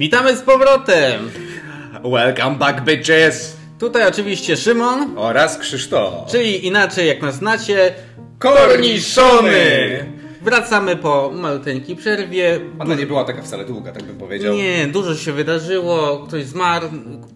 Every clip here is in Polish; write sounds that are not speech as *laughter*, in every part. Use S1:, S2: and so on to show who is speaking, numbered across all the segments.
S1: Witamy z powrotem!
S2: Welcome back, bitches!
S1: Tutaj oczywiście Szymon,
S2: Oraz Krzysztof.
S1: czyli inaczej jak nas znacie,
S2: Korniszony!
S1: Wracamy po maluteńkiej przerwie.
S2: Ona nie była taka wcale długa, tak bym powiedział.
S1: Nie, dużo się wydarzyło, ktoś zmarł,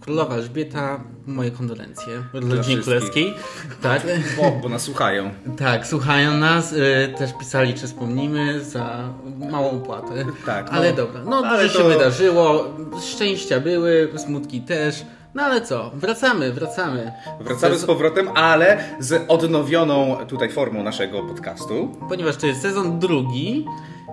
S1: królowa Elżbieta, moje kondolencje rodzinie królewskiej. Tak,
S2: Bo, bo nas słuchają.
S1: tak, słuchają nas, y, też pisali, czy wspomnimy za małą opłatę.
S2: Tak, no.
S1: Ale dobra, no dużo
S2: Ale
S1: się
S2: to-
S1: wydarzyło, szczęścia były, smutki też. No ale co, wracamy, wracamy.
S2: Wracamy z powrotem, ale z odnowioną tutaj formą naszego podcastu.
S1: Ponieważ to jest sezon drugi,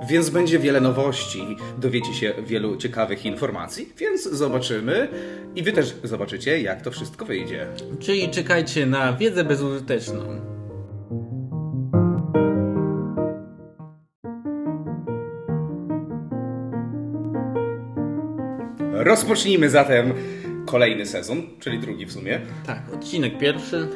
S2: Więc będzie wiele nowości, dowiecie się wielu ciekawych informacji, więc zobaczymy i wy też zobaczycie, jak to wszystko wyjdzie.
S1: czyli czekajcie na wiedzę bezużyteczną.
S2: Rozpocznijmy zatem kolejny sezon, czyli drugi w sumie.
S1: Tak, odcinek pierwszy.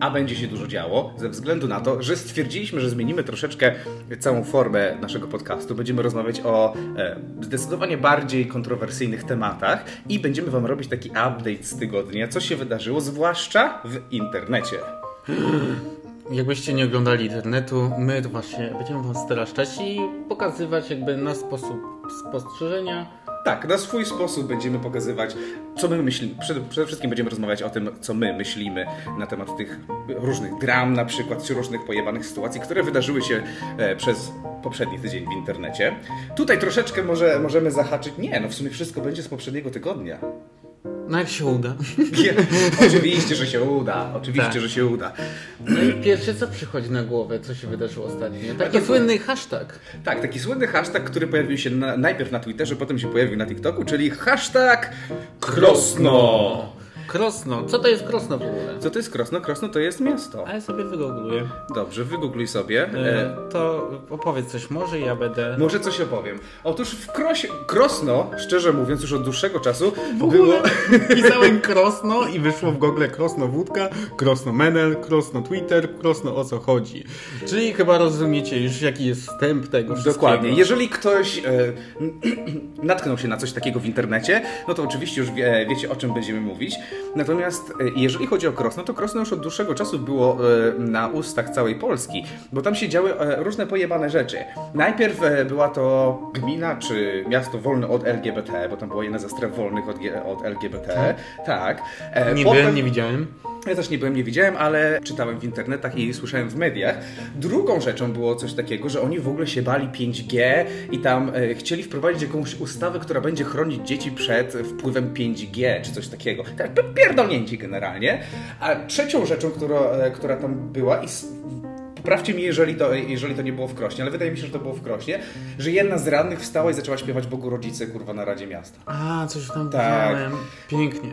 S2: A będzie się dużo działo, ze względu na to, że stwierdziliśmy, że zmienimy troszeczkę całą formę naszego podcastu. Będziemy rozmawiać o e, zdecydowanie bardziej kontrowersyjnych tematach i będziemy Wam robić taki update z tygodnia, co się wydarzyło, zwłaszcza w internecie. *gasps*
S1: Jakbyście nie oglądali internetu, my to właśnie będziemy wam straszczać i pokazywać jakby na sposób spostrzeżenia.
S2: Tak, na swój sposób będziemy pokazywać, co my myślimy. Przede, przede wszystkim będziemy rozmawiać o tym, co my myślimy na temat tych różnych dram, na przykład, czy różnych pojebanych sytuacji, które wydarzyły się e, przez poprzedni tydzień w internecie. Tutaj troszeczkę może, możemy zahaczyć. Nie, no w sumie wszystko będzie z poprzedniego tygodnia.
S1: No jak się uda.
S2: Oczywiście, że się uda. Oczywiście,
S1: Tak.
S2: że się uda.
S1: No i pierwsze co przychodzi na głowę, co się wydarzyło ostatnio? Taki
S2: to-
S1: słynny hashtag.
S2: Tak, taki słynny hashtag, który pojawił się na, najpierw na Twitterze, potem się pojawił na TikToku, czyli hashtag Krosno.
S1: Krosno. Co to jest Krosno w ogóle?
S2: Co to jest Krosno? Krosno to jest miasto.
S1: A ja sobie wygoogluję.
S2: Dobrze, wygoogluj sobie.
S1: E,
S2: E,
S1: to opowiedz coś może, ja będę...
S2: może coś opowiem. Otóż w Krosie, Krosno, szczerze mówiąc, już od dłuższego czasu
S1: W
S2: było... *laughs*
S1: pisałem Krosno i wyszło w Google Krosno Wódka, Krosno Menel, Krosno Twitter, Krosno o co chodzi. Czyli chyba rozumiecie już jaki jest wstęp tego wszystkiego.
S2: Dokładnie. Jeżeli ktoś e, *clears throat* natknął się na coś takiego w internecie, no to oczywiście już wie, wiecie o czym będziemy mówić. Natomiast e, jeżeli chodzi o Krosno, to Krosno już od dłuższego czasu było e, na ustach całej Polski, bo tam się działy e, różne pojebane rzeczy. Najpierw była to gmina czy miasto wolne od LGBT, bo tam była jedna ze stref wolnych od, od LGBT. Tak. E,
S1: Nie
S2: potem-
S1: nie widziałem.
S2: Ja też nie byłem, nie widziałem, ale czytałem w internetach i słyszałem w mediach. Drugą rzeczą było coś takiego, że oni w ogóle się bali 5G i tam e, chcieli wprowadzić jakąś ustawę, która będzie chronić dzieci przed wpływem 5G czy coś takiego. Tak, pierdolnięci generalnie. A trzecią rzeczą, która, e, która tam była i Poprawcie mi, jeżeli to, jeżeli to nie było w Krośnie, ale wydaje mi się, że to było w Krośnie, że jedna z radnych wstała i zaczęła śpiewać Bogu Rodzice, kurwa, na Radzie Miasta.
S1: A, coś tam
S2: Tak.
S1: widziałem. Pięknie.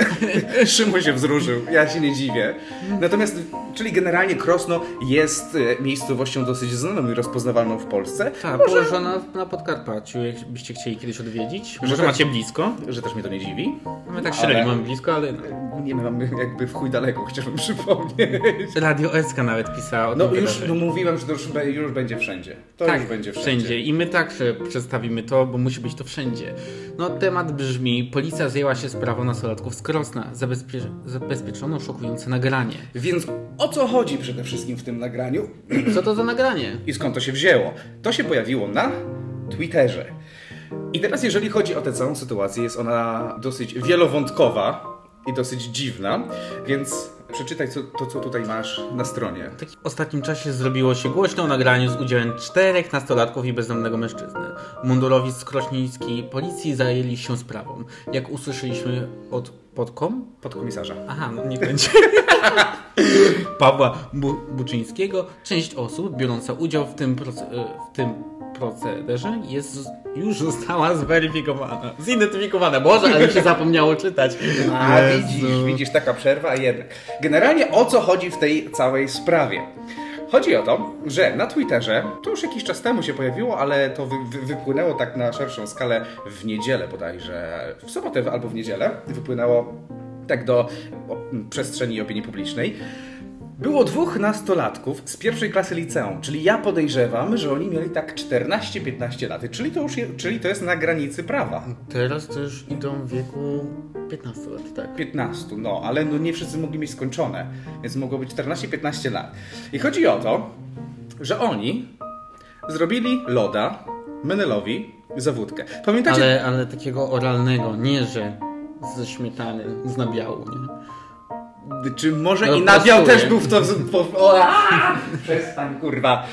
S1: *laughs*
S2: Szymon się wzruszył, ja się nie dziwię. Natomiast, czyli generalnie Krosno jest e, miejscowością dosyć znaną i rozpoznawalną w Polsce.
S1: Tak, położona na Podkarpaciu, jakbyście chcieli kiedyś odwiedzić. Może macie blisko?
S2: Że też mnie to nie dziwi.
S1: My tak
S2: Ale-
S1: średnio mamy blisko, ale no.
S2: Nie mamy jakby w chuj daleko, chciałbym przypomnieć.
S1: Radio SK nawet pisała o
S2: No
S1: tym
S2: już no, mówiłem, że to już, już będzie wszędzie. To
S1: tak,
S2: już będzie wszędzie.
S1: I my także przedstawimy to, bo musi być to wszędzie. No, temat brzmi: Policja zjęła się sprawą nastolatków z Krosna. Zabezpie- zabezpieczono szokujące nagranie.
S2: Więc o co chodzi przede wszystkim w tym nagraniu *clears throat*
S1: Co to za nagranie?
S2: i skąd to się wzięło? To się pojawiło na Twitterze. I teraz, jeżeli chodzi o tę całą sytuację, jest ona dosyć wielowątkowa i dosyć dziwna, więc przeczytaj co, to, co tutaj masz na stronie.
S1: W ostatnim czasie zrobiło się głośno o nagraniu z udziałem czterech nastolatków i bezdomnego mężczyzny. Mundurowi z krośnickiej policji zajęli się sprawą. Jak usłyszeliśmy od podkom?
S2: Podkomisarza.
S1: Aha, no nie będzie. *laughs* Pawła Bu- Buczyńskiego. Część osób biorąca udział w tym, w tym procederze jest, już została zweryfikowana. Zidentyfikowana. Boże, ale mi się zapomniało czytać.
S2: A
S1: Jezu.
S2: widzisz, widzisz, taka przerwa, a jednak. Generalnie o co chodzi w tej całej sprawie? Chodzi o to, że na Twitterze, to już jakiś czas temu się pojawiło, ale to wy, wy, wypłynęło tak na szerszą skalę w niedzielę bodajże, w sobotę albo w niedzielę, wypłynęło tak do przestrzeni opinii publicznej. Było dwóch nastolatków z pierwszej klasy liceum, czyli ja podejrzewam, że oni mieli tak 14-15 lat, czyli to już je, czyli to jest na granicy prawa.
S1: Teraz to już idą w wieku 15 lat, tak.
S2: 15, no, ale no nie wszyscy mogli mieć skończone, więc mogło być 14-15 lat. I chodzi o to, że oni zrobili loda Menelowi za wódkę. Pamiętacie?
S1: Ale, ale takiego oralnego, nie że ze śmietany, z nabiału, nie?
S2: Czy może
S1: No,
S2: i nabiał też był w to... Po, o, aaa! *laughs* Przestań, kurwa.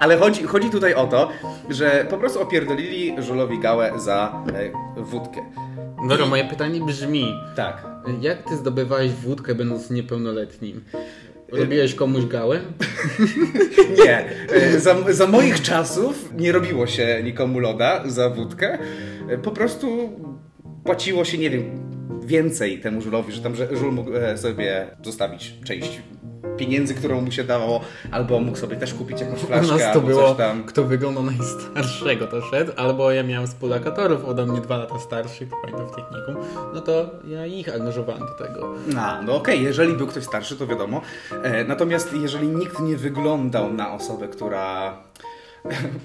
S2: Ale chodzi, chodzi tutaj o to, że po prostu opierdolili żulowi gałę za e, wódkę.
S1: Dobra, moje pytanie brzmi,
S2: Tak.
S1: jak ty zdobywałeś wódkę będąc niepełnoletnim? Robiłeś komuś gałę? *laughs*
S2: Nie. E, Za, za moich czasów nie robiło się nikomu loda za wódkę. E, Po prostu płaciło się, nie wiem, więcej temu żulowi, że tam że żul mógł e, sobie zostawić część pieniędzy, którą mu się dało, albo mógł sobie też kupić jakąś
S1: U
S2: flaszkę,
S1: nas to
S2: albo
S1: było,
S2: coś tam.
S1: kto wyglądał najstarszego to szedł, albo ja miałem współlokatorów ode mnie dwa lata starszych, pamiętam w technikum, no to ja ich angażowałem do tego.
S2: A, no okej, jeżeli był ktoś starszy, to wiadomo. E, natomiast jeżeli nikt nie wyglądał na osobę, która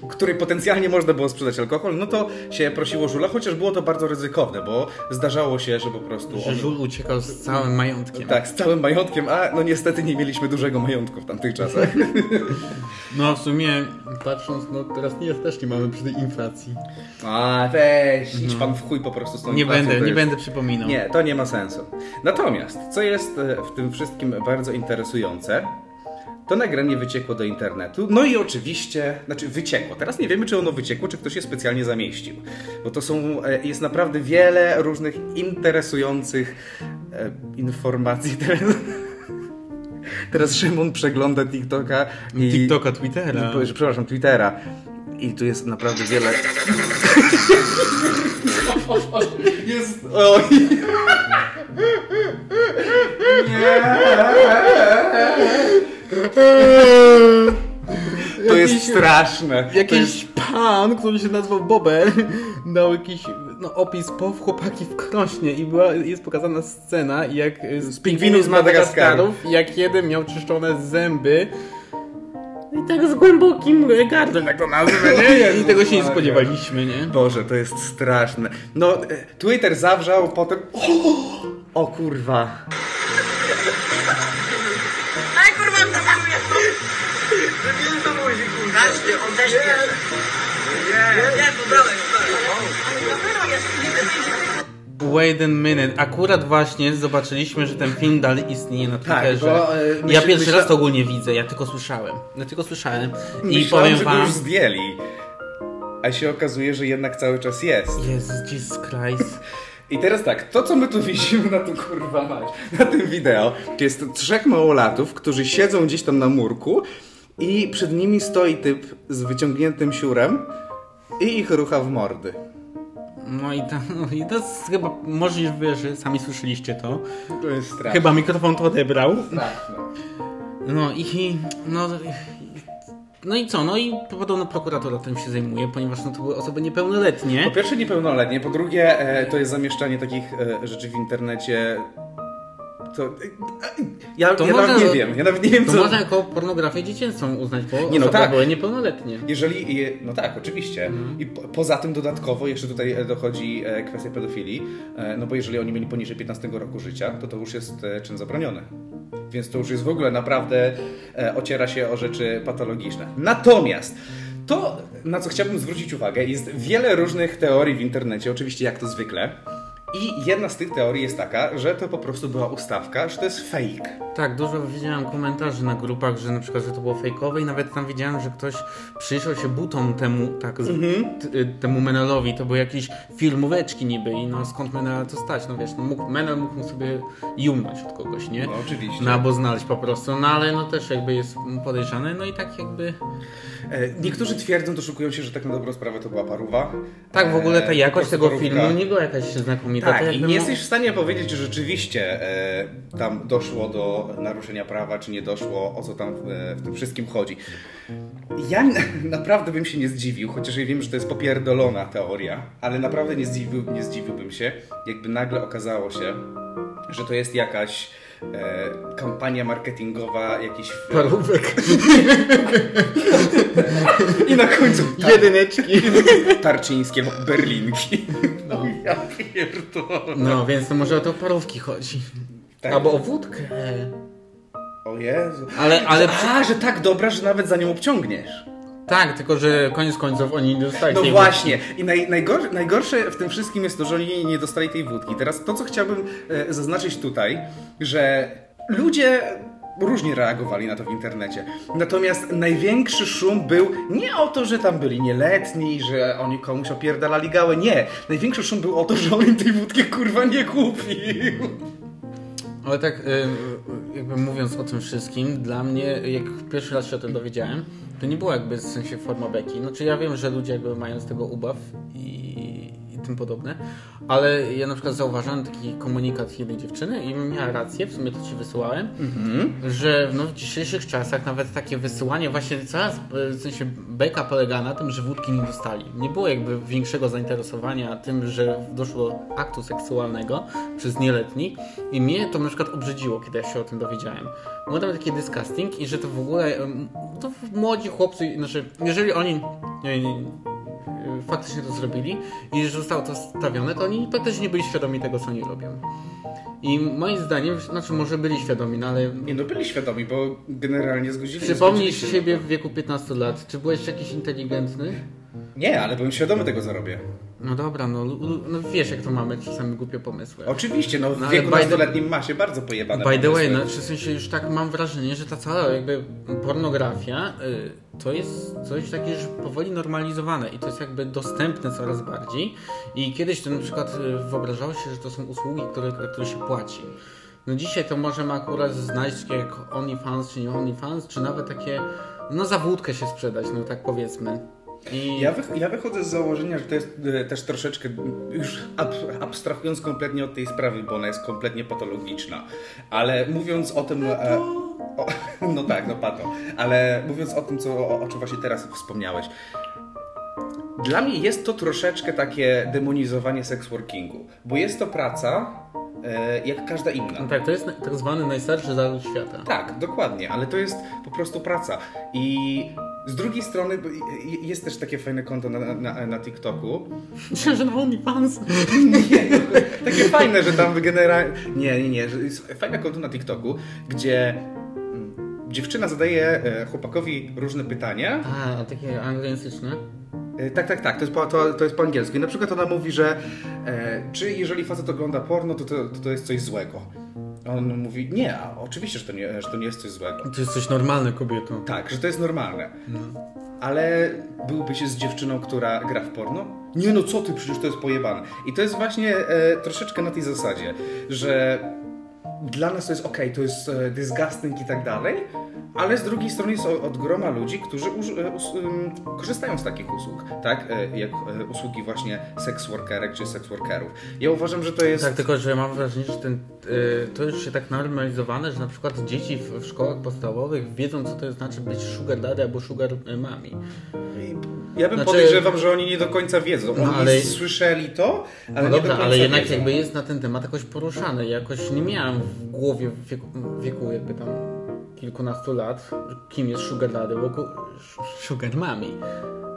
S2: której potencjalnie można było sprzedać alkohol, no to się prosiło żula, chociaż było to bardzo ryzykowne, bo zdarzało się, że po prostu
S1: Że
S2: on,
S1: żul uciekał z całym majątkiem.
S2: tak, z całym majątkiem, a no niestety nie mieliśmy dużego majątku w tamtych czasach. *laughs*
S1: No w sumie, patrząc, no teraz nie, też nie mamy przy tej inflacji.
S2: A weź, idź pan w chuj po prostu z tą
S1: Nie będę, nie
S2: jest-
S1: będę przypominał.
S2: Nie, to nie ma sensu. Natomiast, co jest e, w tym wszystkim bardzo interesujące, to nagranie wyciekło do internetu. No i oczywiście, znaczy wyciekło. Teraz nie wiemy, czy ono wyciekło, czy ktoś je specjalnie zamieścił. Bo to są, e, jest naprawdę wiele różnych interesujących e, informacji. Teraz, *laughs* teraz Szymon przegląda TikToka i...
S1: TikToka, Twittera.
S2: i- Przepraszam, Twittera. I tu jest naprawdę wiele... *laughs* Jest...
S1: Jakiś-
S2: straszne. *laughs* To jest...
S1: Jakiś pan, który się nazywał Bober, *laughs* dał jakiś no, opis POW chłopaki w Krośnie i była, jest pokazana scena, jak y, z
S2: pingwinów z Madagaskarów.
S1: jak jeden miał czyszczone zęby i tak z głębokim gardłem, jak to nazwę, nie? *laughs* I tego się nie spodziewaliśmy, nie?
S2: Boże, to jest straszne. No, e, Twitter zawrzał, potem... O, *gasps* o kurwa.
S3: Też. Nie, nie, nie
S1: Wait a minute, akurat właśnie zobaczyliśmy, że ten film dalej istnieje na
S2: Tak,
S1: Twitterze.
S2: bo, e,
S1: ja pierwszy
S2: myślę-
S1: raz to ogólnie widzę, ja tylko słyszałem. Ja tylko słyszałem. I
S2: Myślałem,
S1: powiem
S2: że go
S1: wam...
S2: już zdjęli. A się okazuje, że jednak cały czas jest.
S1: Jezus, Jesus Christ.
S2: I teraz tak, to co my tu widzimy na tu kurwa mać, na tym wideo, to jest trzech małolatów, którzy siedzą gdzieś tam na murku i przed nimi stoi typ z wyciągniętym siurem i ich rucha w mordy.
S1: No i, ta, no i to jest chyba możliwe, że sami słyszeliście to.
S2: To jest straszne.
S1: Chyba mikrofon to odebrał.
S2: Straszne.
S1: No i no, no i co? No i podobno prokuratura tym się zajmuje, ponieważ no, to były osoby niepełnoletnie.
S2: Po pierwsze niepełnoletnie, po drugie e, to jest zamieszczanie takich e, rzeczy w internecie. To, ja,
S1: To
S2: ja
S1: można-
S2: nawet nie wiem, ja nawet nie wiem
S1: To
S2: co...
S1: można jako pornografię dziecięcą uznać, bo
S2: Nie, no tak.
S1: były niepełnoletnie.
S2: Jeżeli, je- no tak, oczywiście.
S1: Mhm.
S2: I po, poza tym dodatkowo jeszcze tutaj e, dochodzi e, kwestia pedofilii, e, no bo jeżeli oni mieli poniżej 15 roku życia, to to już jest czyn zabroniony. Więc to już jest w ogóle naprawdę ociera się o rzeczy patologiczne. Natomiast to, na co chciałbym zwrócić uwagę, jest wiele różnych teorii w internecie, oczywiście jak to zwykle. I jedna z tych teorii jest taka, że to po prostu była ustawka, że to jest fake.
S1: Tak, dużo widziałem komentarzy na grupach, że na przykład, że to było fejkowe i nawet tam widziałem, że ktoś przyjrzał się butom temu, tak,
S2: Mhm.
S1: t, y, temu Menelowi, to były jakieś filmóweczki niby i no skąd Menel to stać, no wiesz, no mógł, Menel mógł sobie jumnąć od kogoś, nie?
S2: No oczywiście.
S1: No albo znaleźć po prostu, no ale no też jakby jest podejrzane, no i tak jakby...
S2: E, Niektórzy twierdzą, doszukują się, że tak na dobrą sprawę to była paruwa.
S1: Tak, w ogóle ta
S2: E,
S1: jakość
S2: po
S1: tego
S2: prostu
S1: filmu
S2: parówka.
S1: nie była jakaś znakomita.
S2: Tak,
S1: to
S2: i nie jesteś w stanie powiedzieć, czy rzeczywiście e, tam doszło do naruszenia prawa, czy nie doszło, o co tam e, w tym wszystkim chodzi. Ja *laughs* naprawdę bym się nie zdziwił, chociaż ja wiem, że to jest popierdolona teoria, ale naprawdę nie, zdziwił, nie zdziwiłbym się, jakby nagle okazało się, że to jest jakaś e, kampania marketingowa, jakiś...
S1: Parówek. *laughs*
S2: I na końcu tar-
S1: Jedyneczki.
S2: tarczyńskie berlinki. Ja pierdolę.
S1: no, więc to może o to parówki chodzi.
S2: Tak.
S1: Albo o wódkę.
S2: O Jezu.
S1: Ale, ale.
S2: A, że tak dobra, że nawet za nią obciągniesz.
S1: Tak, tylko że koniec końców oni nie dostali
S2: No
S1: tej
S2: właśnie. I naj, najgor, najgorsze w tym wszystkim jest to, że oni nie dostali tej wódki. Teraz to, co chciałbym e, zaznaczyć tutaj, że ludzie różnie reagowali na to w internecie. Natomiast największy szum był nie o to, że tam byli nieletni, że oni komuś opierdalali gałę. Nie. Największy szum był o to, że on im tej wódki kurwa nie kupił.
S1: Ale tak, y, y, jakby mówiąc o tym wszystkim, dla mnie, jak pierwszy raz się o tym dowiedziałem, to nie było jakby w sensie forma beki. Znaczy ja wiem, że ludzie jakby mają z tego ubaw i tym podobne, ale ja na przykład zauważyłem taki komunikat jednej dziewczyny i miała rację, w sumie to ci wysyłałem, że no, w dzisiejszych czasach nawet takie wysyłanie właśnie coraz, w sensie beka polega na tym, że wódki nie dostali. Nie było jakby większego zainteresowania tym, że doszło do aktu seksualnego przez nieletnich i mnie to na przykład obrzydziło, kiedy ja się o tym dowiedziałem. Było tam takie disgusting i że to w ogóle to młodzi chłopcy, znaczy jeżeli oni nie, nie, faktycznie to zrobili i że zostało to stawione, to oni praktycznie nie byli świadomi tego, co oni robią. I moim zdaniem, znaczy może byli świadomi, no ale
S2: Nie no, byli świadomi, bo generalnie zgodzili
S1: Przypomnij
S2: się
S1: siebie
S2: na to.
S1: w wieku 15 lat. Czy byłeś jakiś inteligentny?
S2: Nie, ale byłem świadomy tego, co robię.
S1: No dobra, no, no wiesz jak to mamy czasami głupie pomysły.
S2: Oczywiście, no w
S1: No,
S2: wieku nastoletnim ma się bardzo pojebane
S1: By the way, no, w sensie już tak mam wrażenie, że ta cała jakby pornografia y, to jest coś takie już powoli normalizowane i to jest jakby dostępne coraz bardziej. I kiedyś to na przykład y, wyobrażało się, że to są usługi, które, za które się płaci. No dzisiaj to możemy akurat znaleźć takie jak OnlyFans czy nie OnlyFans, czy nawet takie, no za wódkę się sprzedać, no tak powiedzmy. I...
S2: Ja, wych, ja wychodzę z założenia, że to jest e, też troszeczkę, już ab, abstrahując kompletnie od tej sprawy, bo ona jest kompletnie patologiczna, ale mówiąc o tym... E, o, *laughs* no tak, no pato, ale mówiąc o tym, co, o, o czym właśnie teraz wspomniałeś, dla mnie jest to troszeczkę takie demonizowanie seksworkingu, bo jest to praca e, jak każda inna.
S1: No tak, to jest tak zwany najstarszy zawód świata.
S2: Tak, dokładnie, ale to jest po prostu praca. I z drugiej strony jest też takie fajne konto na, na, na TikToku.
S1: Myślę, że na OnlyFans.
S2: Nie, takie fajne, że tam generalnie... Nie, nie, nie, fajne konto na TikToku, gdzie dziewczyna zadaje e, chłopakowi różne pytania.
S1: A, takie anglojęzyczne.
S2: E, Tak, tak, tak, to jest po, to, to jest po angielsku. I na przykład ona mówi, że e, czy jeżeli facet ogląda porno, to to, to to jest coś złego. A On mówi, nie, a oczywiście, że to nie, że to nie jest coś złego.
S1: To jest coś normalne, kobieto.
S2: Tak, że to jest normalne. Ale byłby się z dziewczyną, która gra w porno? Nie no, co ty, przecież to jest pojebane. I to jest właśnie e, troszeczkę na tej zasadzie, że dla nas to jest ok, to jest e, disgusting i tak dalej, ale z drugiej strony jest od groma ludzi, którzy e, us, korzystają z takich usług, tak? E, jak usługi właśnie sex workerek czy sex workerów. Ja uważam, że to jest...
S1: Tak, tylko że mam wrażenie, że ten, to już się tak normalizowane, że na przykład dzieci w, szkołach podstawowych wiedzą, co to znaczy być sugar daddy albo sugar mami.
S2: Ja bym
S1: Znaczy-
S2: podejrzewał, że oni nie do końca wiedzą. Oni
S1: No, ale-
S2: słyszeli to, ale
S1: No
S2: nie do
S1: dobra,
S2: końca
S1: ale jednak
S2: wiedzą.
S1: jakby jest na ten temat jakoś poruszany. Jakoś nie miałem w głowie w wieku, wieku jakby tam kilkunastu lat, kim jest sugar daddy, bo sugar mami.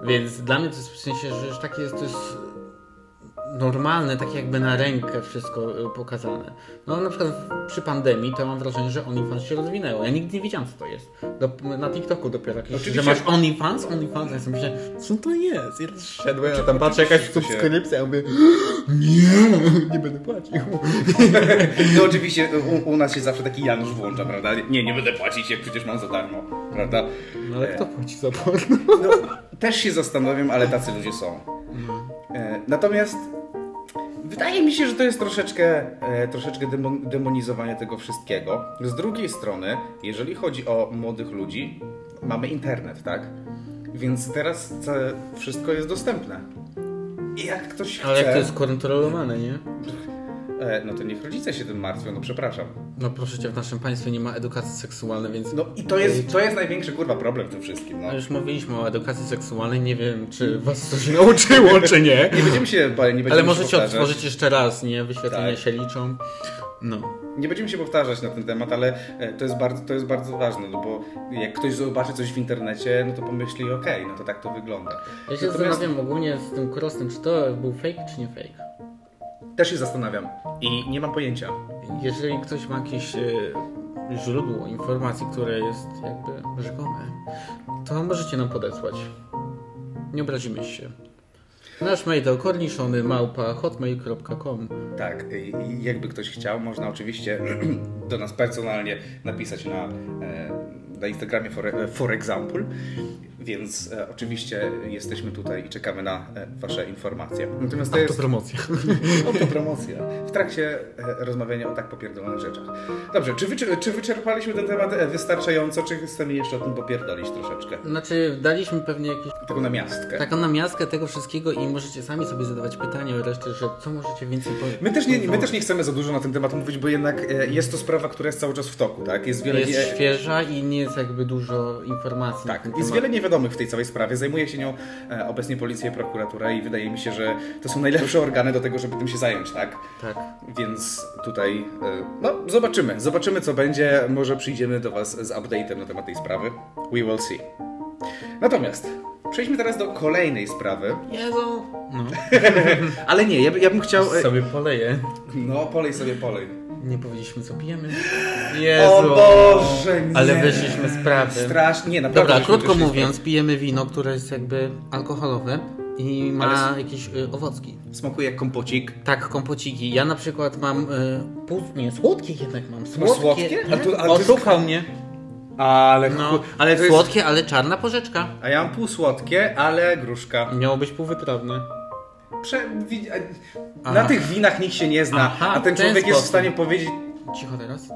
S1: Więc dla mnie to jest w sensie, że takie jest, to jest normalne, tak jakby na rękę wszystko y, pokazane. No na przykład przy pandemii to mam wrażenie, że OnlyFans się rozwinęło. Ja nigdy nie wiedziałem co to jest. Do, na TikToku dopiero jakieś,
S2: Oczywiście.
S1: że masz OnlyFans, OnlyFans, ja sobie myślę, co to jest? Ja szedłem, a tam patrzę jakaś subskrypcja, ja mówię, *gasps* nie, *laughs* nie będę płacił. *laughs*
S2: No oczywiście u, u nas się zawsze taki Janusz włącza, prawda? Nie, nie będę płacić, jak przecież mam za darmo, prawda?
S1: No ale kto płaci za porno?
S2: No, też się zastanawiam, ale tacy ludzie są. E, natomiast wydaje mi się, że to jest troszeczkę, e, troszeczkę demon, demonizowanie tego wszystkiego. Z drugiej strony, jeżeli chodzi o młodych ludzi, mamy internet, tak? Więc teraz wszystko jest dostępne. I jak ktoś chce...
S1: Ale jak to jest kontrolowane, nie?
S2: E, no to niech rodzice się tym martwią, no przepraszam.
S1: No proszę cię, w naszym państwie nie ma edukacji seksualnej, więc...
S2: No i to jest, to jest największy kurwa problem w tym wszystkim. No.
S1: No już mówiliśmy o edukacji seksualnej, nie wiem, czy was coś *laughs* nauczyło, czy nie.
S2: Nie będziemy się, nie będziemy
S1: Ale możecie odtworzyć jeszcze raz, nie? Wyświetlenia
S2: Tak.
S1: się liczą. No.
S2: nie będziemy się powtarzać na ten temat, ale e, to jest bardzo, to jest bardzo ważne, no bo jak ktoś zobaczy coś w internecie, no to pomyśli, okej, no to tak to wygląda.
S1: Ja się
S2: Natomiast
S1: zastanawiam ogólnie z tym krostem, czy to był fake, czy nie fake.
S2: Też się zastanawiam i nie mam pojęcia.
S1: Jeżeli ktoś ma jakieś e, źródło informacji, które jest jakby rzekome, to możecie nam podesłać. Nie obrazimy się. Nasz mail to korniszony małpa hotmail.com
S2: Tak, i jakby ktoś chciał, można oczywiście *clears throat* do nas personalnie napisać na, e, na Instagramie for, for example, więc e, oczywiście jesteśmy tutaj i czekamy na e, Wasze informacje. Natomiast to jest
S1: promocja. *laughs*
S2: autopromocja w trakcie e, rozmawiania o tak popierdolonych rzeczach. Dobrze, czy, wyczer- czy wyczerpaliśmy ten temat e, wystarczająco, czy chcemy jeszcze o tym popierdolić troszeczkę?
S1: Znaczy, daliśmy pewnie jakieś
S2: Taką namiastkę.
S1: taką namiastkę tego wszystkiego i możecie sami sobie zadawać pytania o resztę, że co możecie więcej powiedzieć.
S2: My też, nie, my też nie chcemy za dużo na ten temat mówić, bo jednak e, jest to sprawa, która jest cały czas w toku, tak? Jest wiele...
S1: Jest
S2: nie-
S1: świeża i nie jest jakby dużo informacji
S2: Tak, jest wiele niewiadomych w tej całej sprawie. Zajmuje się nią e, obecnie policja i prokuratura i wydaje mi się, że to są najlepsze organy do tego, żeby tym się zająć, tak?
S1: Tak.
S2: Więc tutaj, e, no zobaczymy, zobaczymy co będzie. Może przyjdziemy do Was z update'em na temat tej sprawy. We will see. Natomiast przejdźmy teraz do kolejnej sprawy,
S1: Jezu! No. *laughs*
S2: ale nie, ja, by- ja bym chciał... e,
S1: Sobie poleję.
S2: No, polej sobie, polej.
S1: Nie powiedzieliśmy co pijemy. *gasps* Jezu!
S2: O Boże, nie.
S1: Ale wyszliśmy z prawy.
S2: Strasznie, nie, naprawdę.
S1: Dobra, krótko mówiąc, pijemy wino, które jest jakby alkoholowe i ma
S2: Ale
S1: jakieś y, owocki.
S2: Smakuje jak kompocik.
S1: Tak, kompociki. Ja na przykład mam y, pół, nie, słodkie jednak mam. Słodkie.
S2: słodkie? A tu- a ty-
S1: Oszukał mnie.
S2: Ale,
S1: No,
S2: ale to jest...
S1: słodkie, ale czarna porzeczka.
S2: A ja mam półsłodkie, ale gruszka.
S1: Miało być półwytrawne.
S2: Prze...
S1: Aha.
S2: Na tych winach nikt się nie zna,
S1: Aha,
S2: a ten
S1: ten
S2: człowiek jest w stanie powiedzieć...
S1: Cicho teraz.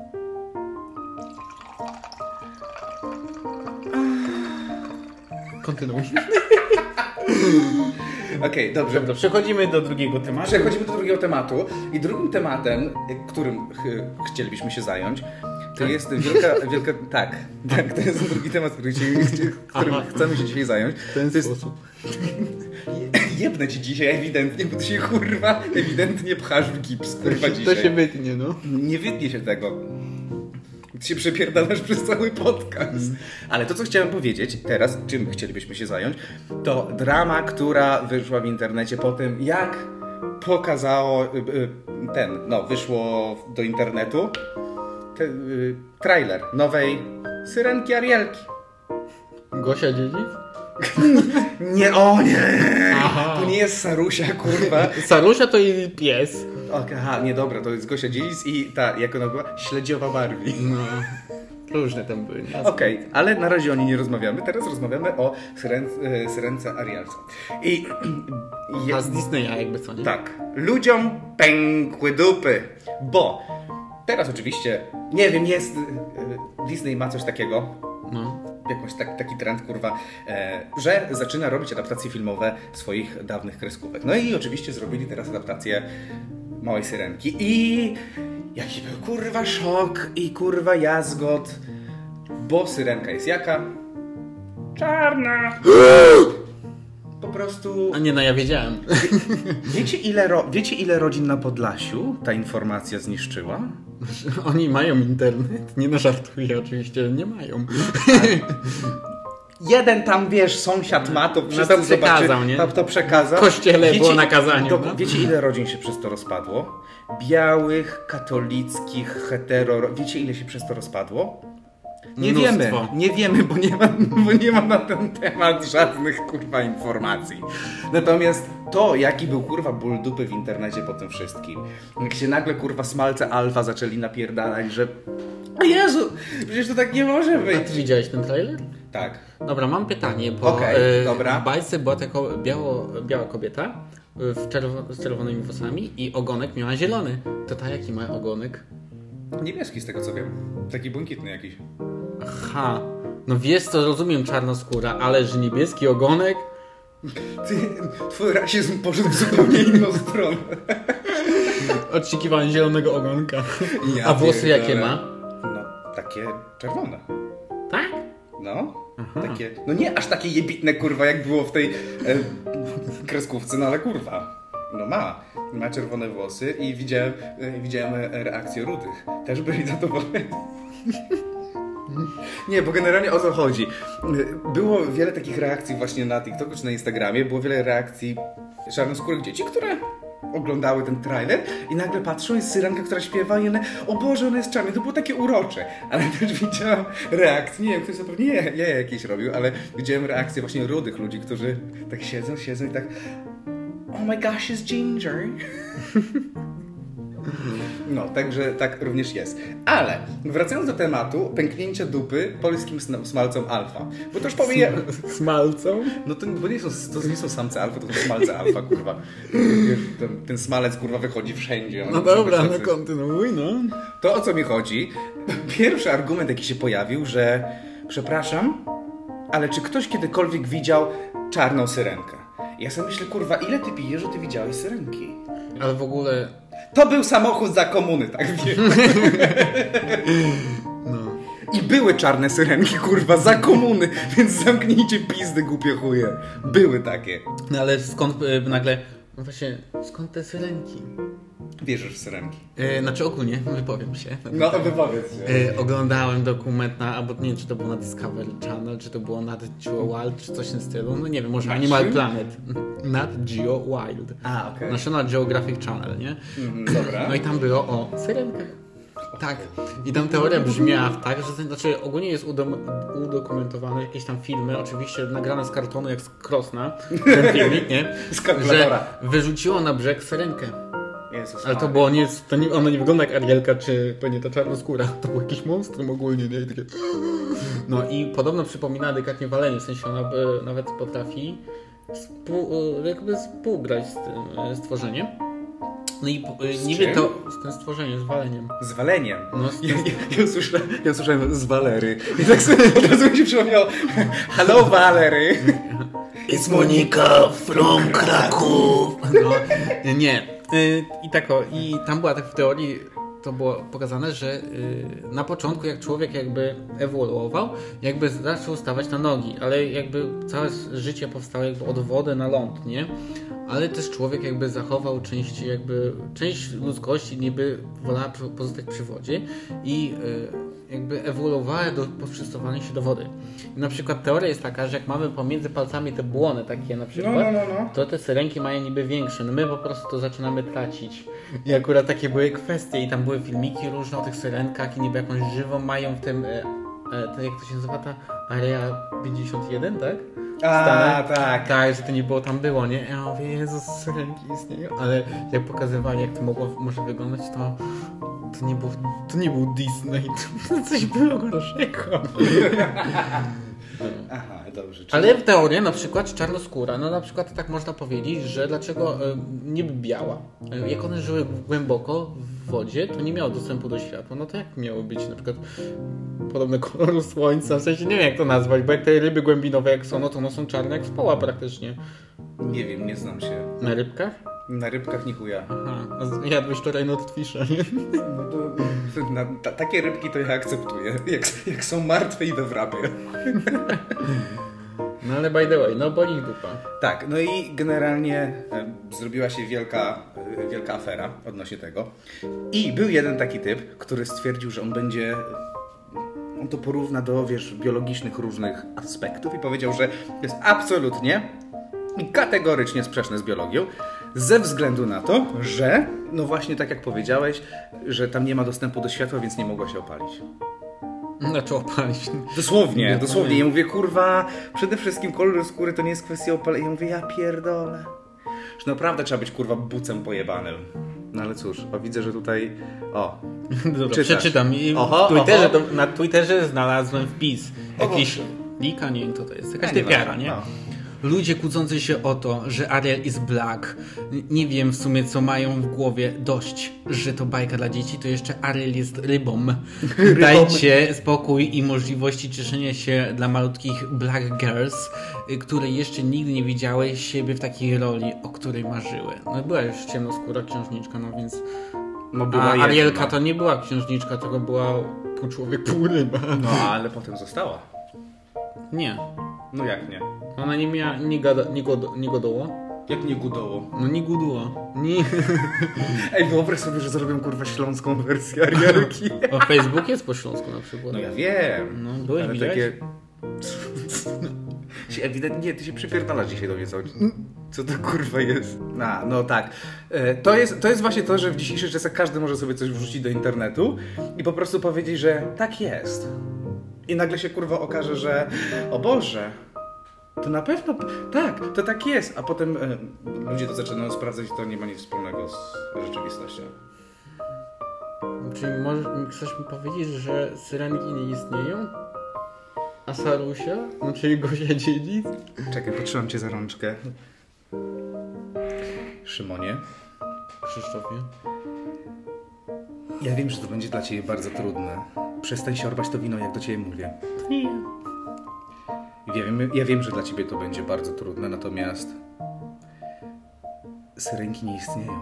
S1: Kontynuuj. *laughs*
S2: Okej, dobrze.
S1: Dobra, przechodzimy do drugiego tematu.
S2: Przechodzimy do drugiego tematu i drugim tematem, którym ch chcielibyśmy się zająć, to jest wielka, wielka... Tak, tak, to jest drugi temat, który się, którym chcemy się dzisiaj zająć.
S1: Ten
S2: to jest,
S1: sposób.
S2: jebnę ci dzisiaj ewidentnie, bo ty się kurwa ewidentnie pchasz w gips, kurwa
S1: To
S2: dzisiaj.
S1: się wytnie, no.
S2: Nie wytnie się tego. Ty się przepierdalasz przez cały podcast. Ale to, co chciałem powiedzieć teraz, czym chcielibyśmy się zająć, to drama, która wyszła w internecie po tym, jak pokazało y, y, ten, no, wyszło do internetu te, y, trailer nowej Syrenki Arielki.
S1: Gosia Dziedzic? *laughs*
S2: Nie, o nie!
S1: Aha.
S2: To nie jest Sarusia, kurwa. *laughs*
S1: Sarusia to jej pies.
S2: Okej, aha, nie, dobra, to jest Gosia Dziedzic i ta, jak ona była? Śledziowa Barbie.
S1: No. Różne tam były.
S2: Okej, ale na razie o niej nie rozmawiamy. Teraz rozmawiamy o syren, e, Syrence Arialce. I *clears throat*
S1: A z Disneya jakby co, nie?
S2: tak, ludziom pękły dupy, bo teraz oczywiście, nie wiem, jest, e, Disney ma coś takiego,
S1: No.
S2: jakoś tak, taki trend, kurwa, e, że zaczyna robić adaptacje filmowe swoich dawnych kreskówek. No i oczywiście zrobili teraz adaptację Małej Syrenki i jaki był kurwa szok i kurwa jazgot, bo Syrenka jest jaka? Czarna! *gasps* Po prostu...
S1: A nie, no ja wiedziałem.
S2: Wiecie ile, ro... Wiecie ile rodzin na Podlasiu ta informacja zniszczyła? *laughs*
S1: Oni mają internet. Nie no, żartuję oczywiście, nie mają. *laughs*
S2: Jeden tam, wiesz, sąsiad ma, to
S1: to przekazał,
S2: zobaczy-
S1: nie?
S2: To, to przekazał.
S1: W kościele było na kazaniu,
S2: To,
S1: no.
S2: Wiecie, ile rodzin się przez to rozpadło? Białych, katolickich, hetero... Wiecie, ile się przez to rozpadło? Nie
S1: Mnóstwo.
S2: wiemy, nie wiemy, bo nie, ma, *laughs* bo nie ma na ten temat żadnych kurwa informacji. Natomiast to, jaki był kurwa ból dupy w internecie po tym wszystkim, jak się nagle kurwa smalce alfa zaczęli napierdalać, że o Jezu, przecież to tak nie może
S1: A
S2: być.
S1: ty widziałeś ten trailer?
S2: Tak.
S1: Dobra, mam pytanie, bo
S2: Okej,
S1: e,
S2: dobra.
S1: w bajce była taka biało, biała kobieta e, w czerwo, z czerwonymi włosami i ogonek miała zielony. To ta jaki ma ogonek?
S2: Niebieski z tego co wiem. Taki błękitny jakiś.
S1: Ha, no wiesz co, rozumiem czarnoskóra, ale że niebieski ogonek?
S2: Ty, twój rasizm poszedł w zupełnie inną stronę.
S1: Oczekiwałem zielonego ogonka.
S2: Ja
S1: A włosy
S2: pierdolę.
S1: jakie ma?
S2: No, takie czerwone.
S1: Tak?
S2: No, takie, no nie aż takie jebitne kurwa jak było w tej e, kreskówce, no ale kurwa, no ma. Ma czerwone włosy i widziałem, e, widziałem e, reakcję rudych. Też byli zadowoleni. Nie, bo generalnie o to chodzi. Było wiele takich reakcji właśnie na TikToku czy na Instagramie. Było wiele reakcji czarnoskórych dzieci, które oglądały ten trailer i nagle patrzą, jest syrenka, która śpiewa i one, o Boże, ona jest czarna. To było takie urocze. Ale *laughs* też widziałem reakcje, nie wiem, ktoś zapewne nie, ja jakieś robił, ale widziałem reakcje właśnie rudych ludzi, którzy tak siedzą, siedzą i tak Oh my gosh, jest ginger. *laughs* No, także tak również jest. Ale wracając do tematu, pęknięcie dupy polskim smalcom alfa. Bo to już powiem...
S1: Smalcą?
S2: No to, bo nie są, to nie są samce alfa, to są smalce alfa, kurwa. Ten, ten smalec, kurwa, wychodzi wszędzie.
S1: No dobra, no kontynuuj, no.
S2: To o co mi chodzi? Pierwszy argument, jaki się pojawił, że przepraszam, ale czy ktoś kiedykolwiek widział czarną syrenkę? Ja sobie myślę, kurwa, ile ty pijesz, że ty widziałeś syrenki?
S1: Ale w ogóle,
S2: To był samochód za komuny, tak wiem. *laughs*
S1: no.
S2: I były czarne syrenki, kurwa, za komuny, więc zamknijcie pizdy, głupie chuje. Były takie.
S1: No ale skąd y, nagle, no właśnie, skąd te syrenki?
S2: Wierzysz w syrenki?
S1: Y, znaczy ogólnie, wypowiem się.
S2: No, wypowiedz się.
S1: Y, oglądałem dokument na, albo nie wiem, czy to było na Discovery Channel, czy to było na Geo Wild, czy coś w tym stylu. No nie wiem, może
S2: Na
S1: Animal
S2: czym?
S1: Planet. Nad Geo Wild.
S2: A, okej.
S1: National Geographic Channel, nie?
S2: Mhm, dobra.
S1: No i tam było o syrenkach. Tak. I tam teoria brzmiała tak, że znaczy ogólnie jest udom, udokumentowane jakieś tam filmy, oczywiście nagrane z kartonu jak z Krosna, ten filmik, nie? *laughs*
S2: Z.
S1: Że wyrzuciło na brzeg syrenkę.
S2: Jezus
S1: Ale to było nie, to nie, ona nie wygląda jak Arielka, czy pewnie ta czarnoskóra. To był jakiś monstrum ogólnie, nie? I takie... No i podobno przypomina delikatnie walenie, w sensie ona by, nawet potrafi współ, jakby współgrać z tym e, stworzeniem. No i e,
S2: Z
S1: niby
S2: czym?
S1: to z tym stworzeniem, z waleniem.
S2: Z waleniem.
S1: No, z
S2: Ja, ja, ja, usłyszałem, ja usłyszałem z Walery. I tak sobie *laughs* od razu mi się przypomniało Hello Valery.
S1: It's Monika from Kraków. No, nie. Y, I tak o, i tam była tak w teorii to było pokazane, że y, na początku jak człowiek jakby ewoluował, jakby zaczął stawać na nogi, ale jakby całe życie powstało jakby od wody na ląd, nie? Ale też człowiek jakby zachował część jakby, część ludzkości niby wolała pozostać przy wodzie i y, jakby ewoluowała do przystosowania się do wody. I na przykład teoria jest taka, że jak mamy pomiędzy palcami te błony takie na przykład,
S2: No, no, no, no.
S1: to te syrenki mają niby większe. No my po prostu to zaczynamy tracić. I akurat takie były kwestie i tam były filmiki różne o tych syrenkach i niby jakąś żywą mają w tym, e, to jak to się nazywa ta Area 51, tak?
S2: A,
S1: Stanach.
S2: tak.
S1: Tak, że to nie było tam było, nie? Ja mówię, Jezus, syrenki istnieją. Ale jak pokazywali, jak to mogło, może wyglądać, to to nie, był, to nie był Disney, to coś było gorszego. *laughs*
S2: Aha, dobrze. Czyli...
S1: Ale w teorii na przykład czarnoskóra, no na przykład tak można powiedzieć, że dlaczego e, niby biała? E, Jak one żyły głęboko w wodzie, to nie miały dostępu do światła. No to jak miały być na przykład podobne koloru słońca? W sensie nie wiem jak to nazwać, bo jak te ryby głębinowe jak są, no to one są czarne jak społa praktycznie.
S2: Nie wiem, nie znam się.
S1: Na rybkach?
S2: Na rybkach nie chuja.
S1: Aha, a jadłeś wczoraj notfisha, nie? *laughs*
S2: No to, na, ta, takie rybki to ja akceptuję. Jak, jak są martwe i we wrapie. *laughs*
S1: No ale by the way, no boli dupa.
S2: Tak, no i generalnie e, zrobiła się wielka, e, wielka afera odnośnie tego. I był jeden taki typ, który stwierdził, że on będzie. On to porówna do, wiesz, biologicznych różnych aspektów i powiedział, że jest absolutnie i kategorycznie sprzeczne z biologią, ze względu na to, że, no właśnie tak jak powiedziałeś, że tam nie ma dostępu do światła, więc nie mogła się opalić.
S1: Znaczy opalić.
S2: Dosłownie,
S1: Nie,
S2: dosłownie.
S1: nie.
S2: Ja mówię, kurwa, przede wszystkim kolor skóry to nie jest kwestia opalenia. Ja mówię, ja pierdolę. Że naprawdę trzeba być, kurwa, bucem pojebanym. No ale cóż, o, widzę, że tutaj... O, *laughs*
S1: Dobra,
S2: Czytasz.
S1: przeczytam. I
S2: Oho,
S1: Twitterze,
S2: oho.
S1: To, na Twitterze znalazłem wpis. Jakiś lika, nie co to jest. Jakaś typiara, nie?
S2: no.
S1: Ludzie kłócący się o to, że Ariel is black. Nie wiem w sumie co mają w głowie. Dość, że to bajka dla dzieci, to jeszcze Ariel jest *laughs* rybą. Dajcie spokój i możliwości cieszenia się dla malutkich black girls, które jeszcze nigdy nie widziały siebie w takiej roli, o której marzyły. No była już ciemnoskóra księżniczka, no więc...
S2: no była
S1: A
S2: jedna.
S1: Arielka to nie była księżniczka, tylko była pół człowiek, pół ryba.
S2: No, ale potem została.
S1: Nie.
S2: No jak nie?
S1: Ona nie miała, nie, gada, nie, godo, nie godoło.
S2: Jak nie gudoło.
S1: No nie guduło. Nie. *laughs*
S2: Ej, wyobraź sobie, że zrobią kurwa śląską wersję Arielki. *laughs*
S1: O Facebook jest po śląsku na przykład.
S2: No ja wiem.
S1: No, byłeś,
S2: ale
S1: widziałeś?
S2: takie... *laughs* Ewidentnie ty się przypierdalasz dzisiaj do mnie co? Co to kurwa jest? A, no tak. E, To jest, to jest właśnie to, że w dzisiejszych czasach każdy może sobie coś wrzucić do internetu i po prostu powiedzieć, że tak jest. I nagle się kurwa okaże, że o Boże, to na pewno tak, to tak jest. A potem e, ludzie to zaczynają sprawdzać i to nie ma nic wspólnego z rzeczywistością.
S1: Czyli możesz, chcesz mi powiedzieć, że syrenki nie istnieją? A Sarusia? No czyli Gosia Dziedzic?
S2: Czekaj, potrzymam cię za rączkę. Szymonie,
S1: Krzysztofie.
S2: ja wiem, że to będzie dla ciebie bardzo trudne. Przestań siorbać to wino, jak do ciebie mówię.
S1: Nie.
S2: Ja wiem, ja wiem, że dla ciebie to będzie bardzo trudne, natomiast syrenki nie istnieją.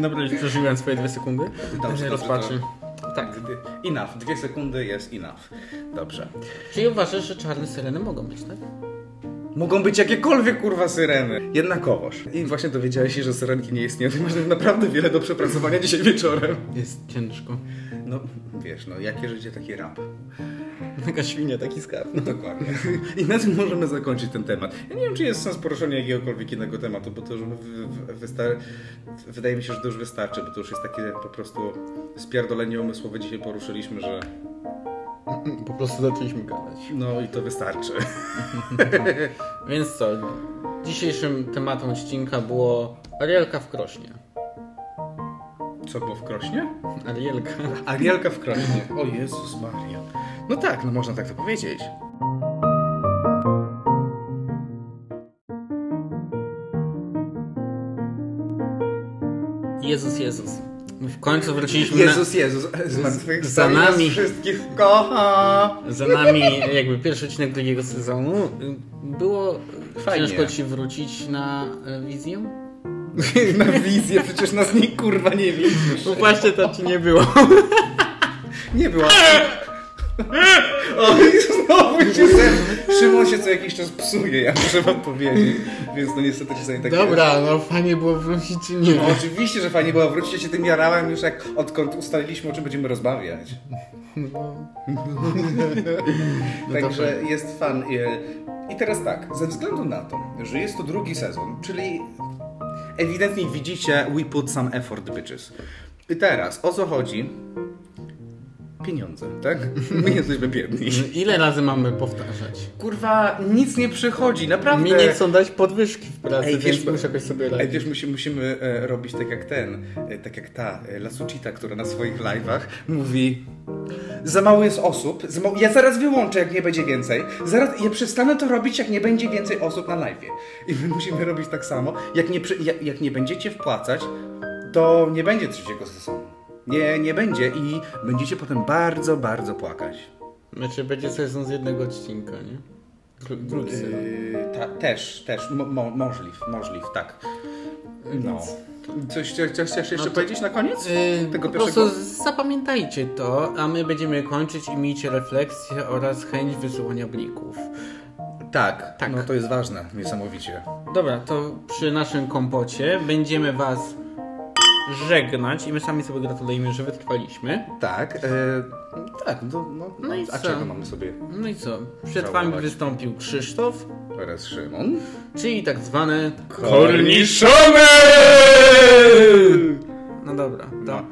S1: Dobra, już przeżyłem swoje dwie sekundy.
S2: Dobrze,
S1: rozpaczy.
S2: Tak, enough. Dwie sekundy jest enough. Dobrze.
S1: Czyli uważasz, że czarne syreny mogą być, tak?
S2: Mogą być jakiekolwiek kurwa syreny. Jednakowoż. I właśnie dowiedziałeś się, że syrenki nie istnieją. Ty masz naprawdę wiele do przepracowania dzisiaj wieczorem.
S1: Jest ciężko.
S2: No, wiesz, no, jakie życie, taki rap.
S1: Taka świnia, taki skarb.
S2: No dokładnie. I na tym możemy zakończyć ten temat. Ja nie wiem, czy jest sens poruszenia jakiegokolwiek innego tematu, bo to już wy- wy- wystar- wydaje mi się, że to już wystarczy, bo to już jest takie po prostu spierdolenie umysłowe dzisiaj poruszyliśmy, że
S1: Po prostu zaczęliśmy gadać.
S2: no i to wystarczy. *laughs*
S1: Więc co? Dzisiejszym tematem odcinka było Arielka w krośnie.
S2: Co było w Krośnie?
S1: Arielka.
S2: Arielka w Krośnie. *laughs* O Jezus Maria. No tak, no można tak to powiedzieć.
S1: Jezus, Jezus. W końcu wróciliśmy
S2: Jezus, Jezus, zmartwychwstał
S1: za nami.
S2: wszystkich kocha.
S1: na... Za nami jakby pierwszy odcinek drugiego sezonu. Było
S2: Fajnie.
S1: ciężko ci wrócić na e, wizję? *laughs*
S2: Na wizję, przecież nas nikt kurwa nie widzisz.
S1: No właśnie to ci nie było. *laughs*
S2: Nie była. O, i znowu się sen. Szymon się co jakiś czas psuje, ja muszę wam powiedzieć. Więc no niestety się sobie tak
S1: Dobra, no fajnie było wrócić czy nie.
S2: No, oczywiście, że fajnie było. Wróćcie się tym jarałem już jak odkąd ustaliliśmy, o czym będziemy rozmawiać. *laughs* Także jest fan. I- I teraz tak, ze względu na to, że jest to drugi sezon, czyli ewidentnie widzicie we put some effort, bitches. I teraz, o co chodzi? Pieniądze, tak? *laughs* My jesteśmy biedni.
S1: Ile razy mamy powtarzać?
S2: Kurwa, nic nie przychodzi, naprawdę.
S1: Mi nie chcą dać podwyżki w pracy,
S2: Ej,
S1: więc
S2: wiesz,
S1: muszę jakoś sobie
S2: Ej,
S1: radzić.
S2: wiesz, musi, musimy e, robić tak jak ten, e, tak jak ta e, Lasucita, która na swoich live'ach mówi za mało jest osób, za mało, ja zaraz wyłączę, jak nie będzie więcej, zaraz, ja przestanę to robić, jak nie będzie więcej osób na live'ie. I my musimy robić tak samo, jak nie, jak, jak nie będziecie wpłacać, to nie będzie trzeciego sezonu. Nie, nie będzie i będziecie potem bardzo, bardzo płakać.
S1: Znaczy będzie sezon z jednego odcinka, nie? Dru- Drugi sezon.
S2: Yy, ta, też, też, mo, mo, możliw, możliw, tak. No. Coś, chcesz jeszcze
S1: No to-
S2: powiedzieć na koniec?
S1: Yy,
S2: tego
S1: po
S2: pierwszego?
S1: prostu zapamiętajcie to, a my będziemy kończyć i miejcie refleksję oraz chęć wysyłania blików.
S2: Tak,
S1: Tak.
S2: no to jest ważne, niesamowicie.
S1: Dobra, to przy naszym kompocie będziemy was żegnać i my sami sobie gratulujemy, że wytrwaliśmy.
S2: Tak, e, tak, no, no,
S1: No i
S2: a
S1: co?
S2: czego mamy sobie
S1: No i co? Przed
S2: Żałować.
S1: wami wystąpił Krzysztof,
S2: teraz Szymon?
S1: czyli tak zwany...
S2: Korniszony!
S1: No dobra, to...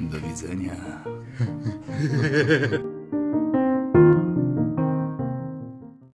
S2: Do widzenia. *laughs*